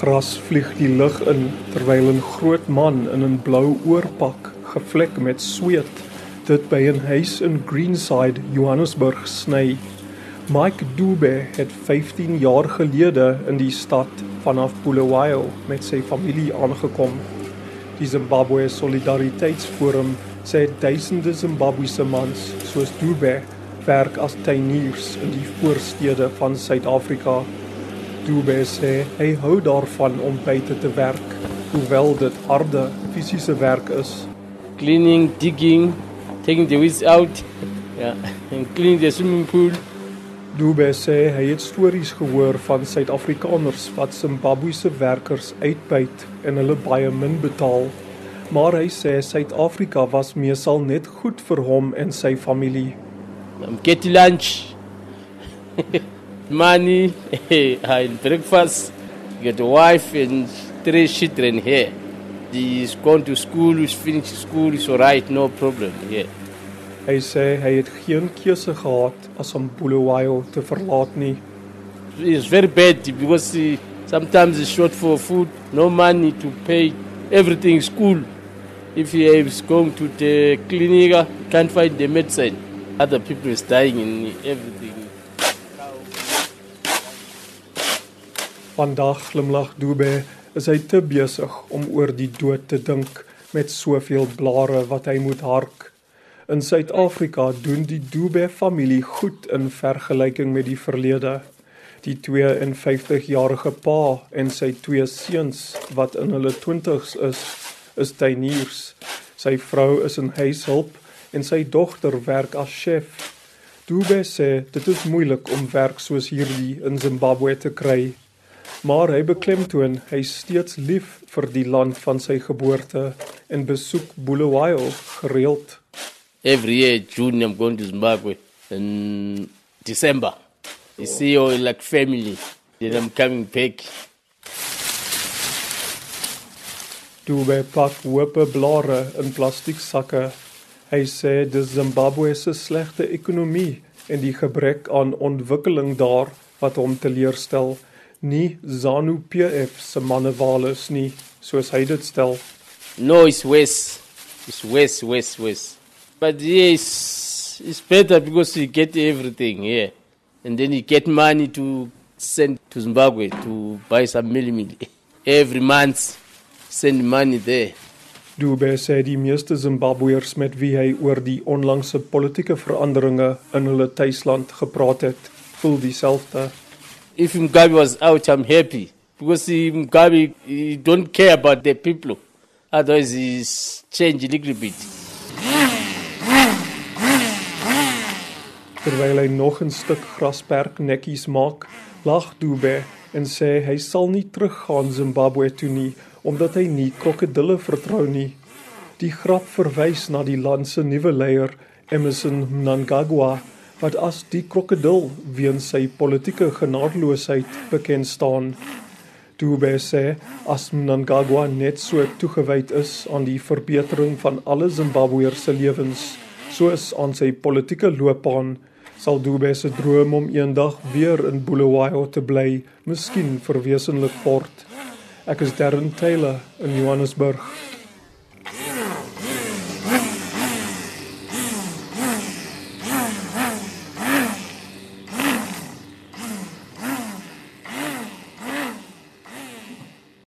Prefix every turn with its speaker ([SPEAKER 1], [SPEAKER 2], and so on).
[SPEAKER 1] gras vlieg die lug in terwyl 'n groot man in 'n blou oorpak, gevlek met sweet, dit by 'n huis in Greenside, Johannesburg sny. Mike Dube het 15 jaar gelede in die stad vanaf Bulawayo met sy familie aangekom. Die Zimbabwe Solidariteitsforum sê duisende Zimbabwese mans soos Dube werk as tuiniers in die voorstede van Suid-Afrika. Dube sê hy hou daarvan om buite te werk, hoewel dit harde fisiese werk is.
[SPEAKER 2] Cleaning, digging, taking the weeds out, yeah, and cleaning the swimming pool.
[SPEAKER 1] Dube sê hy het stories gehoor van Suid-Afrikaners wat Zimbabwese werkers uitbuit en hulle baie min betaal. Maar hy sê Suid-Afrika was meesal net goed vir hom en sy familie.
[SPEAKER 2] I'm getting lunch, money, and breakfast. Get a wife and three children here. He's gone to school, he's finished school, it's all right, no problem here.
[SPEAKER 1] Hy sê hy het geen keuse gehad as om Bulawayo te verlaat nie.
[SPEAKER 2] It's very bad because he, sometimes he's short for food, no money to pay everything school. If he is going to the clinic, can't find the medicine. Other people is dying in everything.
[SPEAKER 1] Vandag glimlag Dube, is hy te besig om oor die dood te dink met soveel blare wat hy moet hark. In Suid-Afrika doen die Dube familie goed in vergelyking met die verlede. Die 52-jarige pa en sy twee seuns wat in hulle 20's is, is tuiniers. Sy vrou is 'n huishulp en sy dogter werk as chef. Dube sê dit is moeilik om werk soos hierdie in Zimbabwe te kry. Maar hy beklemtoon hy steeds lief vir die land van sy geboorte en besoek Bulawayo gereeld.
[SPEAKER 2] Every year, June, I'm going to Zimbabwe. In December, you see all like family. Then I'm coming back.
[SPEAKER 1] Dube pak hoope blare in plastieksakke. Hy sê dis Zimbabwe se slegte ekonomie en die gebrek aan ontwikkeling daar wat hom teleurstel. Nie ZANU-PF se manewales nie, soos hy dit stel.
[SPEAKER 2] No, it's worse. It's worse, worse, worse. But yes, it's better because you get everything here. And then you get money to send to Zimbabwe to buy some millimeter. Every month, send money there.
[SPEAKER 1] Dube sê die meeste Zimbabweërs met wie hy oor die onlangse politieke veranderinge in hulle tuisland gepraat het, voel dieselfde.
[SPEAKER 2] If Mugabe was out, I'm happy. Because Mugabe he don't care about the people. Otherwise, he's changed a little bit.
[SPEAKER 1] Terwyl hy nog 'n stuk grasperk netjies maak, lag Dube en sê hy sal nie teruggaan Zimbabwe toe nie omdat hy nie krokodille vertrou nie. Die grap verwys na die land se nuwe leier, Emmerson Mnangagwa, wat as die krokodil weens sy politieke genadeloosheid bekend staan. Dube sê as Mnangagwa net so toegewyd is aan die verbetering van alle Zimbabweërs se lewens, soos aan sy politieke loopbaan, sal Dube se droom om eendag weer in Bulawayo te bly, miskien verwesenlik word. Ek is Darren Taylor in Johannesburg.